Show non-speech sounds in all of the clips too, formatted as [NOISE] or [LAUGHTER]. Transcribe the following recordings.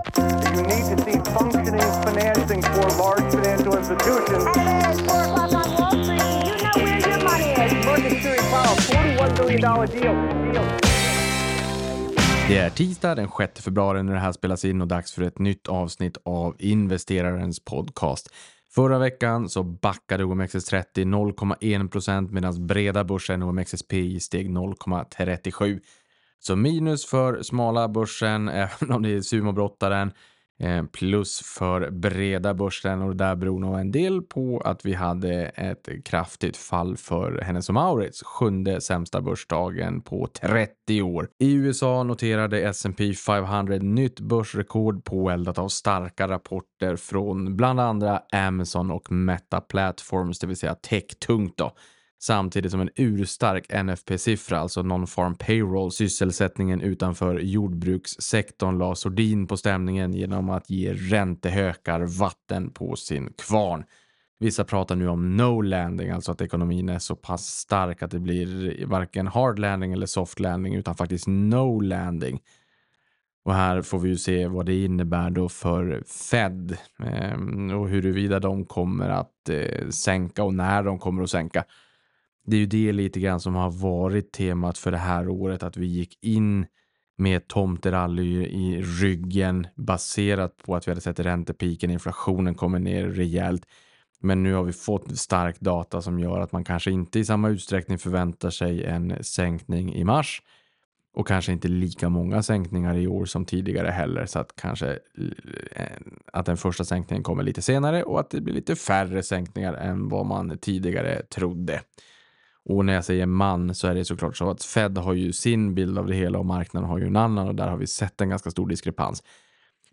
You need to see functioning financing for large financial institutions. At 4 o'clock on Wall Street, you know where your money is. Market Series Powell, $41 billion deal. deal. Det är tisdag den 6 februari när det här spelas in och dags för ett nytt avsnitt av investerarens podcast. Förra veckan så backade OMXS30 0,1% medan breda börsen OMXSPI steg 0,37. Så minus för smala börsen, [LAUGHS] även om det är sumobrottaren. Eh, plus för breda börsen och det där beror nog en del på att vi hade ett kraftigt fall för Hennes och Mauritz, sjunde sämsta börsdagen på 30 år. I USA noterade S&P 500 nytt börsrekord påeldat av starka rapporter från bland andra Amazon och Meta Platforms, det vill säga tech-tungt då samtidigt som en urstark NFP-siffra, alltså non-farm payroll, sysselsättningen utanför jordbrukssektorn la sordin på stämningen genom att ge räntehökar vatten på sin kvarn. Vissa pratar nu om no landing, alltså att ekonomin är så pass stark att det blir varken hard landing eller soft landing utan faktiskt no landing. Och här får vi ju se vad det innebär då för Fed ehm, och huruvida de kommer att eh, sänka och när de kommer att sänka det är ju det lite grann som har varit temat för det här året, att vi gick in med tomterally i ryggen baserat på att vi hade sett räntepiken, inflationen kommer ner rejält. Men nu har vi fått stark data som gör att man kanske inte i samma utsträckning förväntar sig en sänkning i mars och kanske inte lika många sänkningar i år som tidigare heller så att kanske eh, att den första sänkningen kommer lite senare och att det blir lite färre sänkningar än vad man tidigare trodde. Och när jag säger man så är det såklart så att Fed har ju sin bild av det hela och marknaden har ju en annan och där har vi sett en ganska stor diskrepans.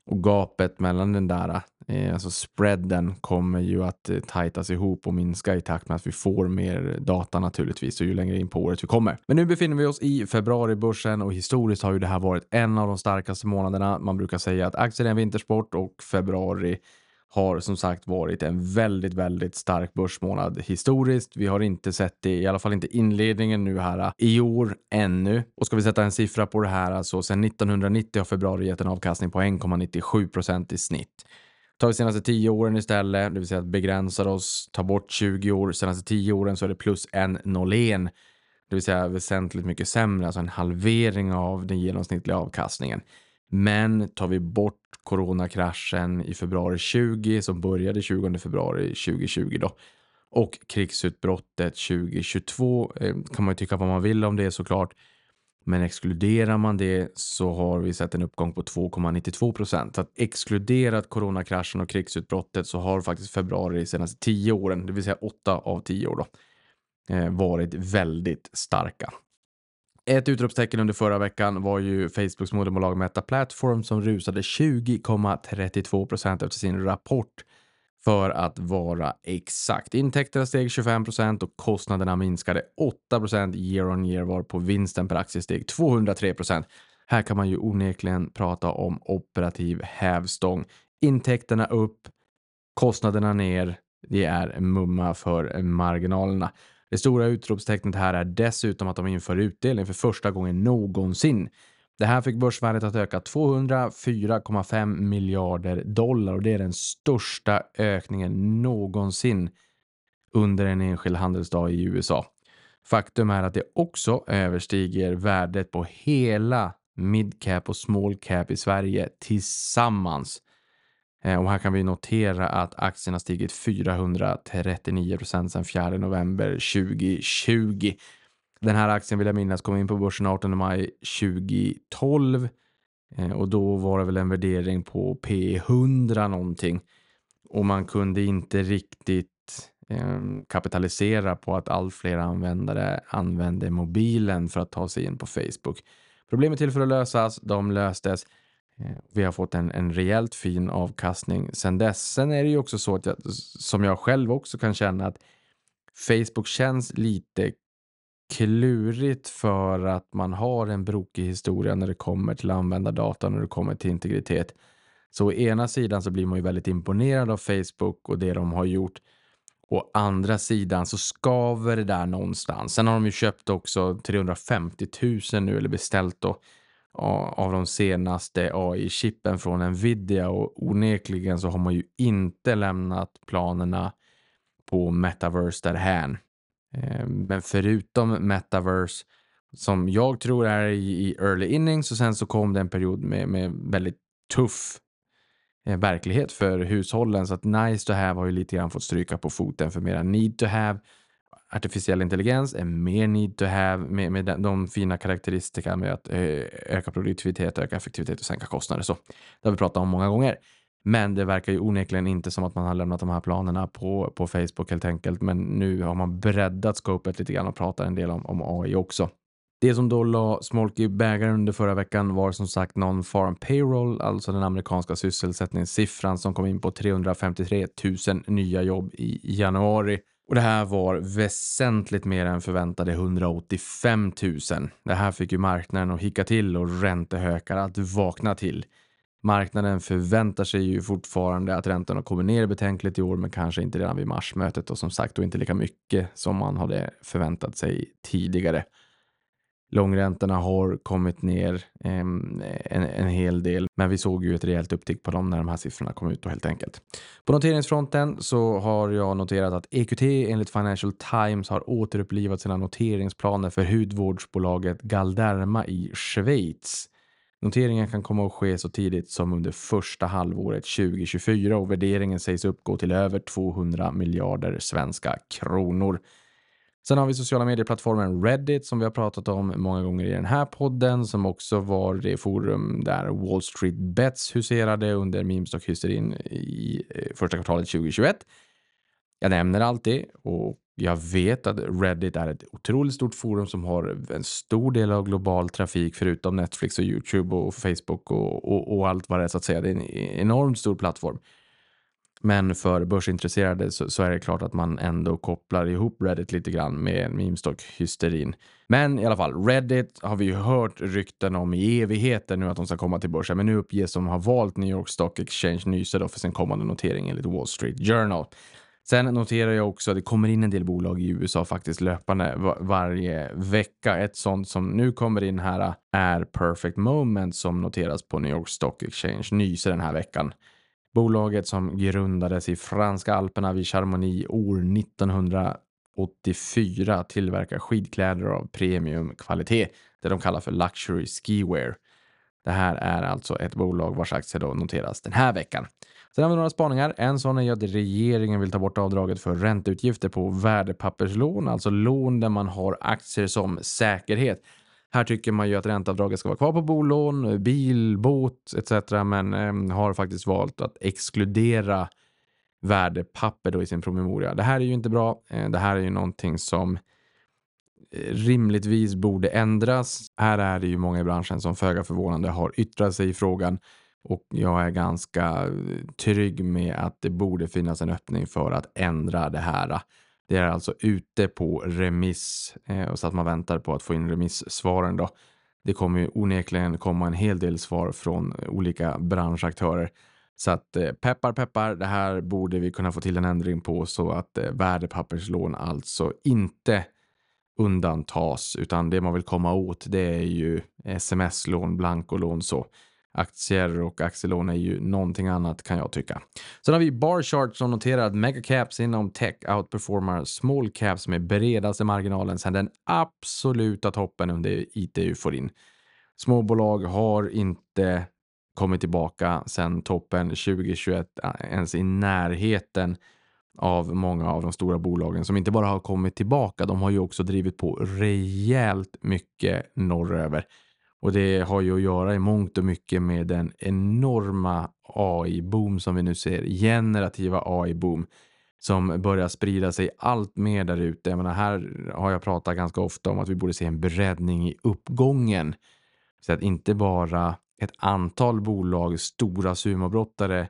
Och gapet mellan den där, eh, alltså spreaden kommer ju att eh, tajtas ihop och minska i takt med att vi får mer data naturligtvis och ju längre in på året vi kommer. Men nu befinner vi oss i februaribörsen och historiskt har ju det här varit en av de starkaste månaderna. Man brukar säga att aktier är en vintersport och februari har som sagt varit en väldigt, väldigt stark börsmånad historiskt. Vi har inte sett det, i alla fall inte inledningen nu här äh, i år ännu. Och ska vi sätta en siffra på det här, alltså sedan 1990 har februari gett en avkastning på 1,97 procent i snitt. Tar vi senaste 10 åren istället, det vill säga att begränsar oss, tar bort 20 år, senaste 10 åren så är det plus 1,01. Det vill säga väsentligt mycket sämre, alltså en halvering av den genomsnittliga avkastningen. Men tar vi bort coronakraschen i februari 20 som började 20 februari 2020 då och krigsutbrottet 2022 eh, kan man ju tycka vad man vill om det såklart. Men exkluderar man det så har vi sett en uppgång på 2,92 procent. Så att exkluderat coronakraschen och krigsutbrottet så har faktiskt februari de senaste 10 åren, det vill säga 8 av 10 år då, eh, varit väldigt starka. Ett utropstecken under förra veckan var ju Facebooks moderbolag Meta Platform som rusade 20,32 procent efter sin rapport för att vara exakt. Intäkterna steg 25 procent och kostnaderna minskade 8 procent year on year var på vinsten per aktie steg 203 procent. Här kan man ju onekligen prata om operativ hävstång. Intäkterna upp, kostnaderna ner. Det är mumma för marginalerna. Det stora utropstecknet här är dessutom att de inför utdelning för första gången någonsin. Det här fick börsvärdet att öka 204,5 miljarder dollar och det är den största ökningen någonsin under en enskild handelsdag i USA. Faktum är att det också överstiger värdet på hela midcap och small cap i Sverige tillsammans. Eh, och här kan vi notera att aktien har stigit 439 procent sedan 4 november 2020. Den här aktien vill jag minnas kom in på börsen 18 maj 2012 eh, och då var det väl en värdering på P100 någonting och man kunde inte riktigt eh, kapitalisera på att allt fler användare använde mobilen för att ta sig in på Facebook. Problemet till för att lösas, de löstes. Eh, vi har fått en, en rejält fin avkastning sen dess. Sen är det ju också så att jag, som jag själv också kan känna att Facebook känns lite klurigt för att man har en brokig historia när det kommer till användardata, när det kommer till integritet. Så å ena sidan så blir man ju väldigt imponerad av Facebook och det de har gjort. Å andra sidan så skaver det där någonstans. Sen har de ju köpt också 350 000 nu eller beställt då av de senaste AI-chippen från Nvidia och onekligen så har man ju inte lämnat planerna på metaverse därhän. Ehm, men förutom metaverse som jag tror är i early innings och sen så kom det en period med, med väldigt tuff eh, verklighet för hushållen så att nice to have har ju lite grann fått stryka på foten för mera need to have artificiell intelligens är mer need to have med, med de, de fina karaktäristika med att eh, öka produktivitet, öka effektivitet och sänka kostnader. Så det har vi pratat om många gånger. Men det verkar ju onekligen inte som att man har lämnat de här planerna på, på Facebook helt enkelt. Men nu har man breddat scopet lite grann och pratar en del om, om AI också. Det som då la smolk i bägaren under förra veckan var som sagt non-farm payroll, alltså den amerikanska sysselsättningssiffran som kom in på 353 000 nya jobb i januari. Och det här var väsentligt mer än förväntade 185 000. Det här fick ju marknaden att hicka till och räntehökar att vakna till. Marknaden förväntar sig ju fortfarande att räntorna kommer ner betänkligt i år, men kanske inte redan vid marsmötet och som sagt då inte lika mycket som man hade förväntat sig tidigare. Långräntorna har kommit ner ehm, en, en hel del, men vi såg ju ett rejält upptick på dem när de här siffrorna kom ut då helt enkelt. På noteringsfronten så har jag noterat att EQT enligt Financial Times har återupplivat sina noteringsplaner för hudvårdsbolaget Galderma i Schweiz. Noteringen kan komma att ske så tidigt som under första halvåret 2024 och värderingen sägs uppgå till över 200 miljarder svenska kronor. Sen har vi sociala medieplattformen Reddit som vi har pratat om många gånger i den här podden som också var det forum där Wall Street Bets huserade under memes och hysterin i eh, första kvartalet 2021. Jag nämner alltid och jag vet att Reddit är ett otroligt stort forum som har en stor del av global trafik förutom Netflix och YouTube och Facebook och, och, och allt vad det är så att säga. Det är en enormt stor plattform. Men för börsintresserade så, så, är det klart att man ändå kopplar ihop Reddit lite grann med memestock-hysterin. Men i alla fall, Reddit har vi ju hört rykten om i evigheter nu att de ska komma till börsen, men nu uppges de ha valt New York Stock Exchange Nyse för sin kommande notering enligt Wall Street Journal. Sen noterar jag också att det kommer in en del bolag i USA faktiskt löpande var varje vecka. Ett sånt som nu kommer in här är Perfect Moment som noteras på New York Stock Exchange Nyse den här veckan. Bolaget som grundades i franska alperna vid Charmonix år 1984 tillverkar skidkläder av premiumkvalitet, det de kallar för luxury skiwear. Det här är alltså ett bolag vars aktie då noteras den här veckan. Sen har vi några spaningar. En sån är ju att regeringen vill ta bort avdraget för ränteutgifter på värdepapperslån, alltså lån där man har aktier som säkerhet. Här tycker man ju att ränteavdraget ska vara kvar på bolån, bil, båt etc. Men eh, har faktiskt valt att exkludera värdepapper då i sin promemoria. Det här är ju inte bra. Eh, det här är ju någonting som eh, rimligtvis borde ändras. Här är det ju många i branschen som föga förvånande har yttrat sig i frågan och jag är ganska eh, trygg med att det borde finnas en öppning för att ändra det här. Det är alltså ute på remiss eh, så att man väntar på att få in remissvaren då. Det kommer ju onekligen komma en hel del svar från eh, olika branschaktörer. Så att eh, peppar peppar, det här borde vi kunna få till en ändring på så att eh, värdepapperslån alltså inte undantas utan det man vill komma åt det är ju sms-lån, blankolån så aktier och aktielån är ju någonting annat kan jag tycka. Sen har vi Barchart som noterar att megacaps inom tech outperformar small caps med bredaste marginalen sedan den absoluta toppen under IT-euforin. Småbolag har inte kommit tillbaka sedan toppen 2021 eh, ens i närheten av många av de stora bolagen som inte bara har kommit tillbaka, de har ju också drivit på rejält mycket norröver. Och det har ju att göra i mångt och mycket med den enorma AI-boom som vi nu ser, generativa AI-boom som börjar sprida sig allt mer där ute. Jag menar, här har jag pratat ganska ofta om att vi borde se en breddning i uppgången. Så att inte bara ett antal bolag, stora sumobrottare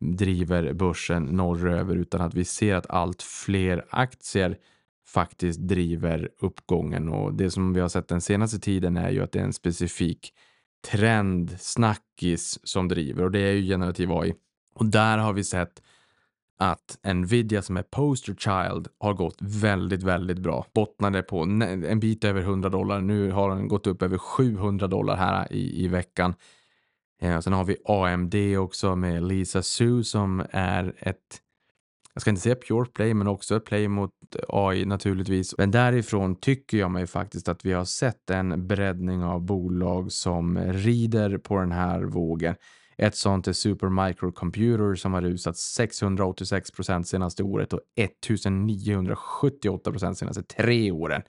driver börsen norröver utan att vi ser att allt fler aktier faktiskt driver uppgången och det som vi har sett den senaste tiden är ju att det är en specifik trend, snackis som driver och det är ju generativ AI. Och där har vi sett att Nvidia som är poster child har gått väldigt, väldigt bra. Bottnade på en bit över 100 dollar. Nu har den gått upp över 700 dollar här i, i veckan. Eh, sen har vi AMD också med Lisa Su som är ett jag ska inte säga pure play, men också ett play mot AI naturligtvis. Men därifrån tycker jag mig faktiskt att vi har sett en breddning av bolag som rider på den här vågen. Ett sånt är Supermicro Computer som har rusat 686 procent senaste året och 1978 procent senaste tre åren.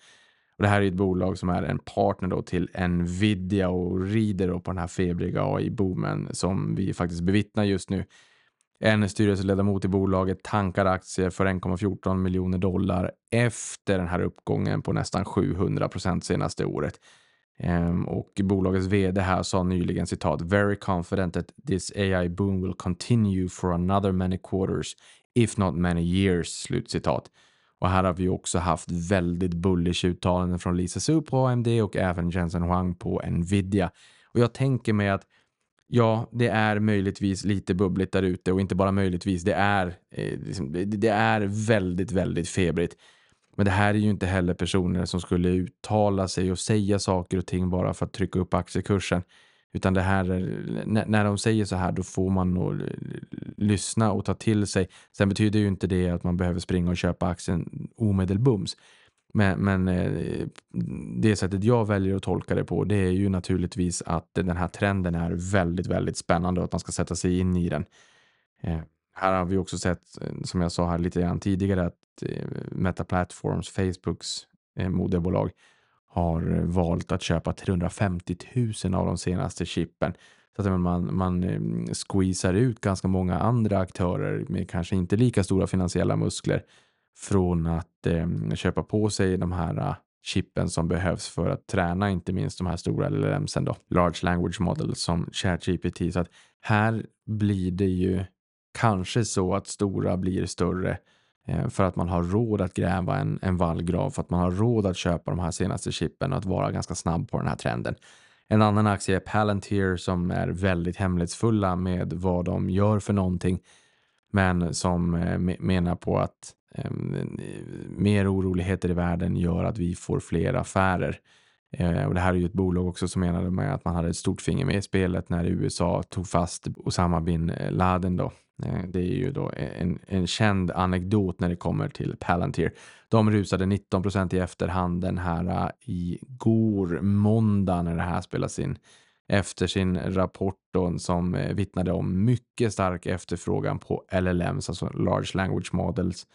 Och det här är ett bolag som är en partner då till Nvidia och rider då på den här febriga AI-boomen som vi faktiskt bevittnar just nu. En styrelseledamot i bolaget tankar aktier för 1,14 miljoner dollar efter den här uppgången på nästan 700 procent senaste året. Ehm, och bolagets vd här sa nyligen citat “Very confident that this AI boom will continue for another many quarters, if not many years”. Slutcitat. Och här har vi också haft väldigt bullish uttalanden från Lisa Su på AMD och även Jensen Huang på Nvidia. Och jag tänker mig att ja, det är möjligtvis lite bubbligt där ute och inte bara möjligtvis, det är, eh, liksom, det är väldigt, väldigt febrigt. Men det här är ju inte heller personer som skulle uttala sig och säga saker och ting bara för att trycka upp aktiekursen. Utan det här är, när de säger så här då får man nog lyssna och ta till sig. Sen betyder ju inte det att man behöver springa och köpa aktien omedelbums. Men, men eh, det sättet jag väljer att tolka det på det är ju naturligtvis att den här trenden är väldigt, väldigt spännande och att man ska sätta sig in i den. Eh, här har vi också sett, eh, som jag sa här lite grann tidigare, att Meta Platforms, Facebooks moderbolag, har valt att köpa 350 000 av de senaste chippen. Så att man, man squeezar ut ganska många andra aktörer med kanske inte lika stora finansiella muskler från att eh, köpa på sig de här uh, chippen som behövs för att träna inte minst de här stora LLMsen då, Large Language Models som ChatGPT. Så att här blir det ju kanske så att stora blir större eh, för att man har råd att gräva en, en vallgrav, för att man har råd att köpa de här senaste chippen och att vara ganska snabb på den här trenden. En annan aktie är Palantir som är väldigt hemlighetsfulla med vad de gör för någonting, men som eh, menar på att Ehm, mer oroligheter i världen gör att vi får fler affärer. Eh, och det här är ju ett bolag också som menade med att man hade ett stort finger med i spelet när USA tog fast Osama bin Laden då. Eh, det är ju då en, en känd anekdot när det kommer till Palantir. De rusade 19 procent i efterhand den här i igår måndag när det här spelas in efter sin rapport då, som vittnade om mycket stark efterfrågan på LLMs, alltså Large Language Models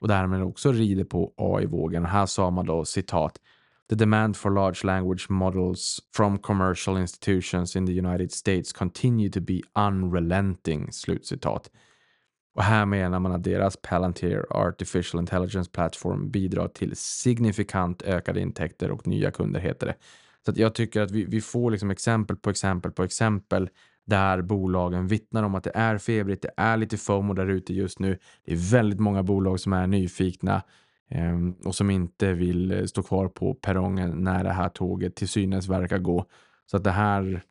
och därmed också rider på AI-vågen. Här sa man då citat The demand for large language models from commercial institutions in the United States continue to be unrelenting. Slutcitat. Och här menar man att deras Palantir Artificial Intelligence Platform bidrar till signifikant ökade intäkter och nya kunder heter det. Så jag tycker att vi, vi får liksom exempel på exempel på exempel där bolagen vittnar om att det är febrigt, det är lite FOMO där ute just nu. Det är väldigt många bolag som är nyfikna ehm, och som inte vill eh, stå kvar på perrongen när det här tåget till synes verkar gå. Så att det här,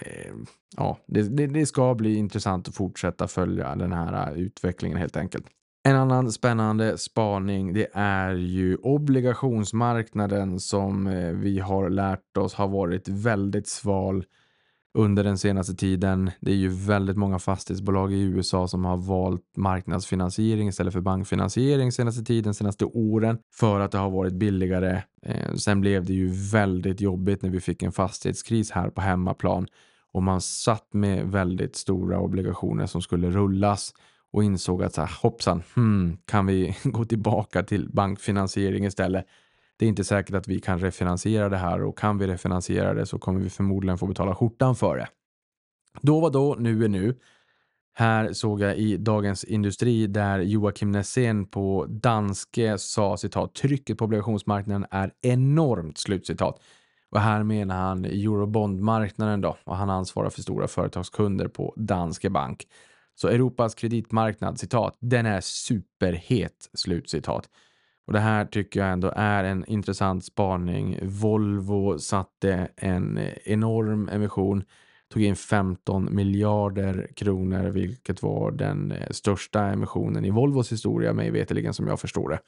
ehm, ja, det, det, det, ska bli intressant att fortsätta följa den här eh, utvecklingen helt enkelt. En annan spännande spaning det är ju obligationsmarknaden som eh, vi har lärt oss har varit väldigt sval under den senaste tiden. Det är ju väldigt många fastighetsbolag i USA som har valt marknadsfinansiering istället för bankfinansiering senaste tiden, senaste åren, för att det har varit billigare. Eh, sen blev det ju väldigt jobbigt när vi fick en fastighetskris här på hemmaplan och man satt med väldigt stora obligationer som skulle rullas och insåg att så här, hoppsan, hmm, kan vi [LAUGHS] gå tillbaka till bankfinansiering istället? Det är inte säkert att vi kan refinansiera det här och kan vi refinansiera det så kommer vi förmodligen få betala skjortan för det. Då var då, nu är nu. Här såg jag i Dagens Industri där Joakim Nässén på Danske sa citat trycket på obligationsmarknaden är enormt slutcitat. Och här menar han eurobondmarknaden då och han ansvarar för stora företagskunder på Danske Bank. Så Europas kreditmarknad, citat, den är superhet, slutcitat. Och det här tycker jag ändå är en intressant spaning. Volvo satte en enorm emission. tog in 15 miljarder kronor, vilket var den största emissionen i Volvos historia, mig veterligen som jag förstår det.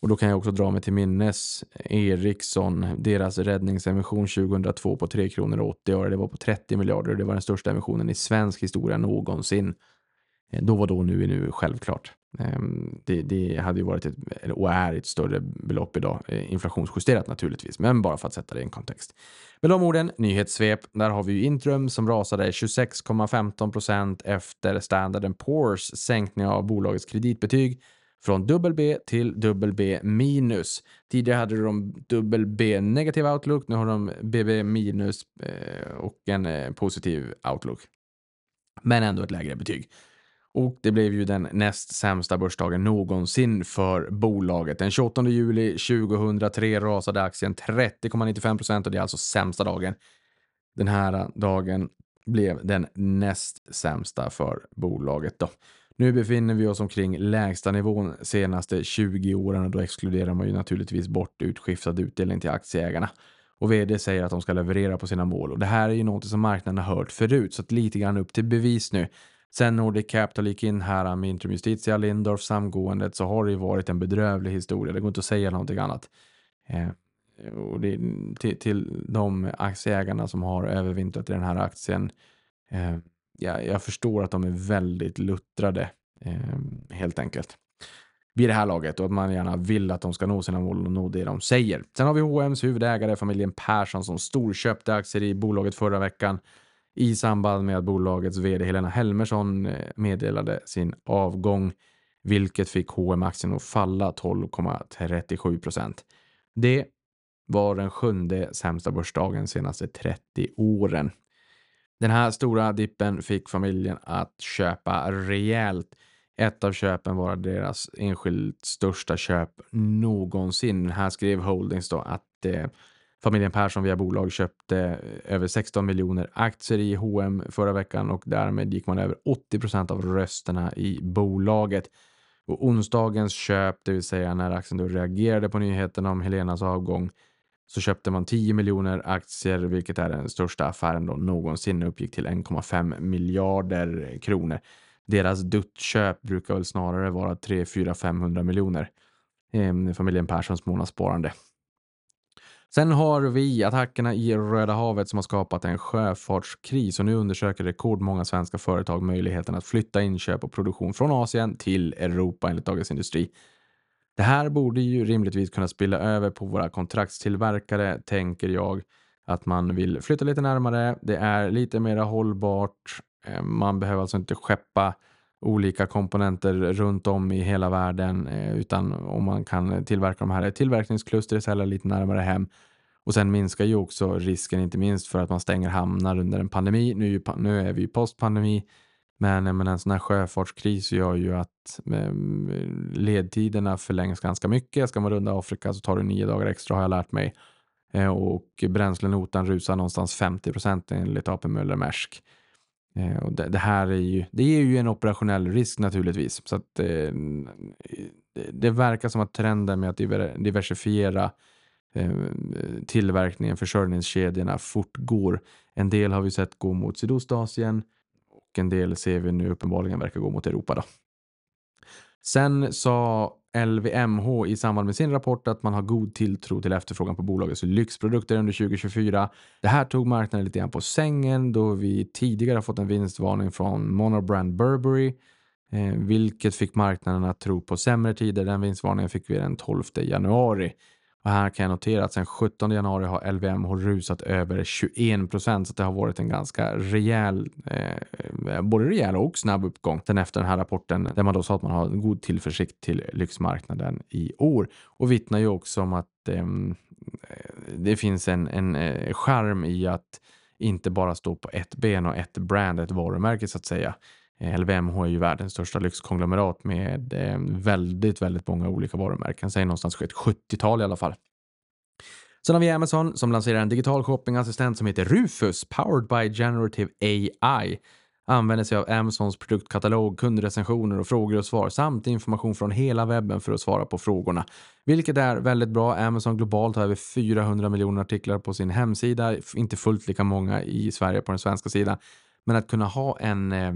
Och då kan jag också dra mig till minnes Ericsson, deras räddningsemission 2002 på 3 kronor och 80 öre. Det var på 30 miljarder och det var den största emissionen i svensk historia någonsin. Eh, då var då, nu är nu, självklart. Ehm, det, det, hade ju varit ett, och är ett större belopp idag, eh, inflationsjusterat naturligtvis, men bara för att sätta det i en kontext. Med de orden, nyhetssvep. Där har vi ju Intrum som rasade 26,15 procent efter Standard Poor's sänkning av bolagets kreditbetyg från WB till WB minus. Tidigare hade de WB negativ outlook, nu har de BB minus eh, och en eh, positiv outlook. Men ändå ett lägre betyg. Och det blev ju den näst sämsta börsdagen någonsin för bolaget. Den 28 juli 2003 rasade aktien 30,95 procent och det är alltså sämsta dagen. Den här dagen blev den näst sämsta för bolaget. Då. Nu befinner vi oss omkring lägsta nivån senaste 20 åren och då exkluderar man ju naturligtvis bort utskiftad utdelning till aktieägarna. Och vd säger att de ska leverera på sina mål och det här är ju något som marknaden har hört förut så att lite grann upp till bevis nu. Sen Nordic Capital gick in här med Intrum Justitia, Lindorf, samgåendet så har det ju varit en bedrövlig historia. Det går inte att säga någonting annat. Eh, och det, till, till de aktieägarna som har övervintrat i den här aktien eh, jag, jag förstår att de är väldigt luttrade eh, helt enkelt vid det här laget och att man gärna vill att de ska nå sina mål och nå det de säger. Sen har vi H&M's huvudägare, familjen Persson, som storköpte aktier i bolaget förra veckan i samband med att bolagets vd Helena Helmersson eh, meddelade sin avgång, vilket fick H&M aktien att falla 12,37 procent. Det var den sjunde sämsta börsdagen senaste 30 åren. Den här stora dippen fick familjen att köpa rejält. Ett av köpen var deras enskilt största köp någonsin. Här skrev Holdings då att eh, familjen Persson via bolag köpte eh, över 16 miljoner aktier i H&M förra veckan och därmed gick man över 80 procent av rösterna i bolaget. Och onsdagens köp, det vill säga när aktien då reagerade på nyheten om Helenas avgång, så köpte man 10 miljoner aktier, vilket är den största affären då någonsin uppgick till 1,5 miljarder kronor. Deras duttköp brukar väl snarare vara 3, 4, 500 miljoner. Ehm, familjen Perssons månadssparande. Sen har vi attackerna i Röda havet som har skapat en sjöfartskris och nu undersöker rekordmånga svenska företag möjligheten att flytta inköp och produktion från Asien till Europa enligt Dagens Industri. Det här borde ju rimligtvis kunna spilla över på våra kontraktstillverkare, tänker jag. Att man vill flytta lite närmare. Det är lite mer hållbart. Eh, man behöver alltså inte skeppa olika komponenter runt om i hela världen, eh, utan om man kan tillverka de här i tillverkningskluster istället lite närmare hem. Och sen minskar ju också risken, inte minst för att man stänger hamnar under en pandemi. Nu, nu är vi ju postpandemi men, men en sån här sjöfartskris gör ju att ehm, ledtiderna förlängs ganska mycket. Ska man runda Afrika så tar det nio dagar extra har jag lärt mig. Eh, och bränslenotan rusar någonstans 50 procent enligt AP Möller Maersk. Eh, och det, det, här är ju, det är ju en operationell risk naturligtvis. Så att, eh, det, det verkar som att trenden med att diversifiera eh, tillverkningen, försörjningskedjorna fortgår. En del har vi sett gå mot Sydostasien och en del ser vi nu uppenbarligen verkar gå mot Europa. Då. Sen sa LVMH i samband med sin rapport att man har god tilltro till efterfrågan på bolagets lyxprodukter under 2024. Det här tog marknaden lite grann på sängen då vi tidigare har fått en vinstvarning från Monobrand Burberry, eh, vilket fick marknaden att tro på sämre tider. Den vinstvarningen fick vi den 12 januari. Och här kan jag notera att sedan 17 januari har LVMH rusat över 21 procent så det har varit en ganska rejäl, eh, eh, både rejäl och snabb uppgång sen efter den här rapporten där man då sa att man har en god tillförsikt till lyxmarknaden i år och vittnar ju också om att ehm, eh, det finns en, en eh, charm i att inte bara stå på ett ben och ett brand, ett varumärke så att säga. Eh, LVMH är ju världens största lyxkonglomerat med eh, väldigt, väldigt många olika varumärken. Säg någonstans ett 70-tal i alla fall. Sen har vi Amazon som lanserar en digital shoppingassistent som heter Rufus, powered by generative AI. använder sig av Amazons produktkatalog, kundrecensioner och frågor och svar samt information från hela webben för att svara på frågorna. Vilket är väldigt bra. Amazon globalt har över 400 miljoner artiklar på sin hemsida, inte fullt lika många i Sverige på den svenska sidan. Men att kunna ha en eh,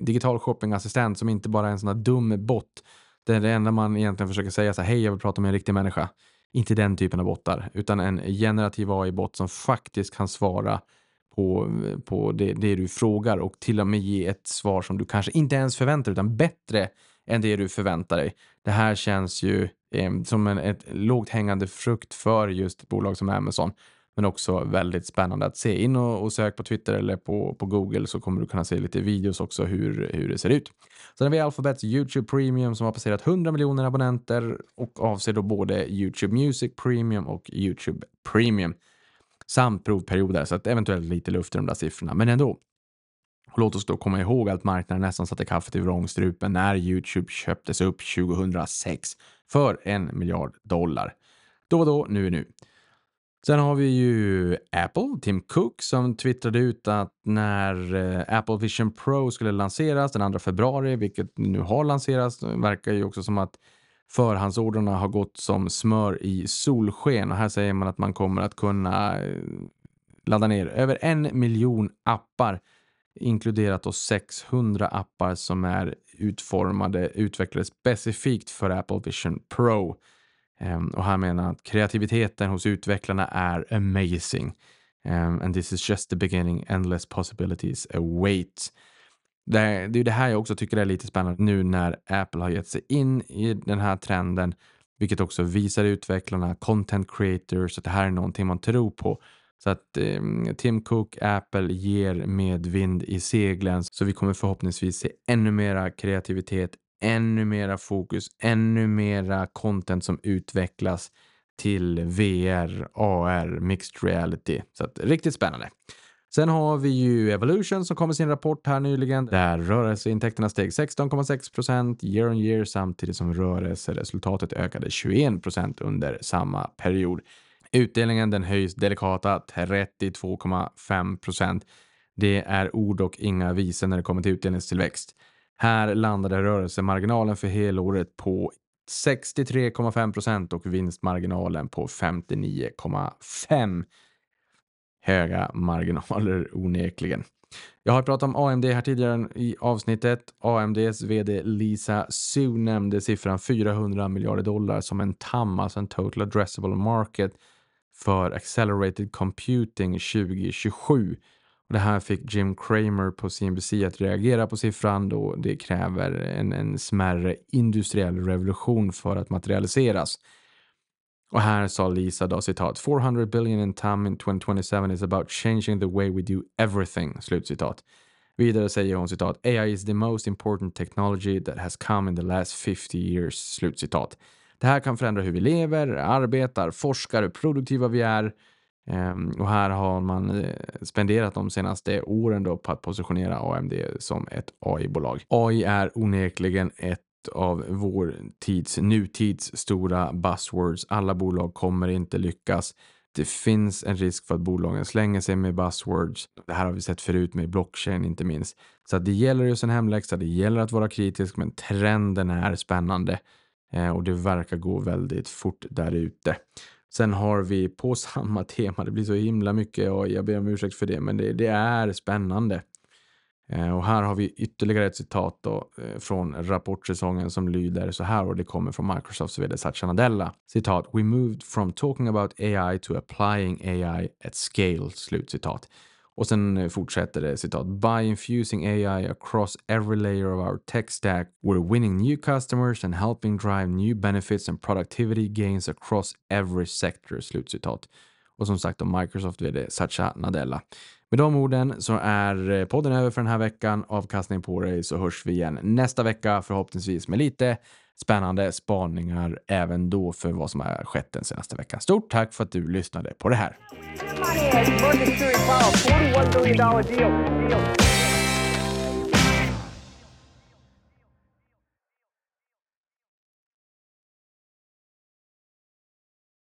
digital shoppingassistent som inte bara är en sån här dum bot. Det är det enda man egentligen försöker säga så här, hej jag vill prata med en riktig människa. Inte den typen av bottar, utan en generativ AI-bot som faktiskt kan svara på, på det, det, du frågar och till och med ge ett svar som du kanske inte ens förväntar dig, utan bättre än det du förväntar dig. Det här känns ju eh, som en ett lågt hängande frukt för just ett bolag som Amazon, men också väldigt spännande att se. In och, och sök på Twitter eller på, på Google så kommer du kunna se lite videos också hur, hur det ser ut. Sen har vi Alphabets YouTube Premium som har passerat 100 miljoner abonnenter och avser då både YouTube Music Premium och YouTube Premium samt provperioder, så att eventuellt lite luft i de där siffrorna, men ändå. Och låt oss då komma ihåg att marknaden nästan satte kaffet i vrångstrupen när YouTube köptes upp 2006 för en miljard dollar. Då var då, nu är nu. Sen har vi ju Apple, Tim Cook, som twittrade ut att när eh, Apple Vision Pro skulle lanseras den 2 februari, vilket nu har lanserats, verkar ju också som att förhandsorderna har gått som smör i solsken och här säger man att man kommer att kunna eh, ladda ner över en miljon appar inkluderat då 600 appar som är utformade, utvecklade specifikt för Apple Vision Pro. Ehm, och här menar att kreativiteten hos utvecklarna är amazing. Um, and this is just the beginning, endless possibilities await. Det, det är det här jag också tycker är lite spännande nu när Apple har gett sig in i den här trenden, vilket också visar utvecklarna, content creators, att det här är någonting man tror på. Så att eh, Tim Cook, Apple ger medvind i seglen, så vi kommer förhoppningsvis se ännu mera kreativitet, ännu mera fokus, ännu mera content som utvecklas till VR, AR, mixed reality. Så att riktigt spännande. Sen har vi ju Evolution som kom med sin rapport här nyligen där rörelseintäkterna steg 16,6 procent year on year samtidigt som rörelseresultatet ökade 21 procent under samma period. Utdelningen den höjs delikata 32,5 procent. Det är ord och inga visor när det kommer till utdelningstillväxt. Här landade rörelsemarginalen för helåret på 63,5 procent och vinstmarginalen på 59,5 höga marginaler onekligen. Jag har pratat om AMD här tidigare i avsnittet. AMDs vd Lisa Su nämnde siffran 400 miljarder dollar som en TAM, alltså en total addressable market för accelerated computing 2027. Det här fick Jim Cramer på CNBC att reagera på siffran då det kräver en, en smärre industriell revolution för att materialiseras. Och här sa Lisa då citat 400 billion in TAM in 2027 is about changing the way we do everything. Slutcitat. Vidare säger hon citat AI is the most important technology that has come in the last 50 years. Slutcitat. Det här kan förändra hur vi lever, arbetar, forskar, hur produktiva vi är. Ehm, och här har man eh, spenderat de senaste åren då på att positionera AMD som ett AI-bolag. AI är onekligen ett av vår tids, nutids stora buzzwords. Alla bolag kommer inte lyckas. Det finns en risk för att bolagen slänger sig med buzzwords. Det här har vi sett förut med blockchain inte minst. Så det gäller just en hemläxa, det gäller att vara kritisk, men trenden är spännande eh, och det verkar gå väldigt fort där ute. Sen har vi på [LAUGHS] samma tema, det blir så himla mycket och jag ber om ursäkt för det, men det, det är spännande. Eh, och här har vi ytterligare ett citat då, eh, från rapportsäsongen som lyder så här och det kommer från Microsofts vd Satya Nadella. Citat, “We moved from talking about AI to applying AI at scale”. Slutcitat. Och sen eh, fortsätter det citat. “By infusing AI across every layer of our tech stack, we're winning new customers and helping drive new benefits and productivity gains across every sector”. Slutcitat. Och som sagt om Microsoft vd Satya Nadella. Med de orden så är eh, podden över för den här veckan. Avkastning på dig så hörs vi igen nästa vecka förhoppningsvis med lite spännande spaningar även då för vad som har skett den senaste veckan. Stort tack för att du lyssnade på det här.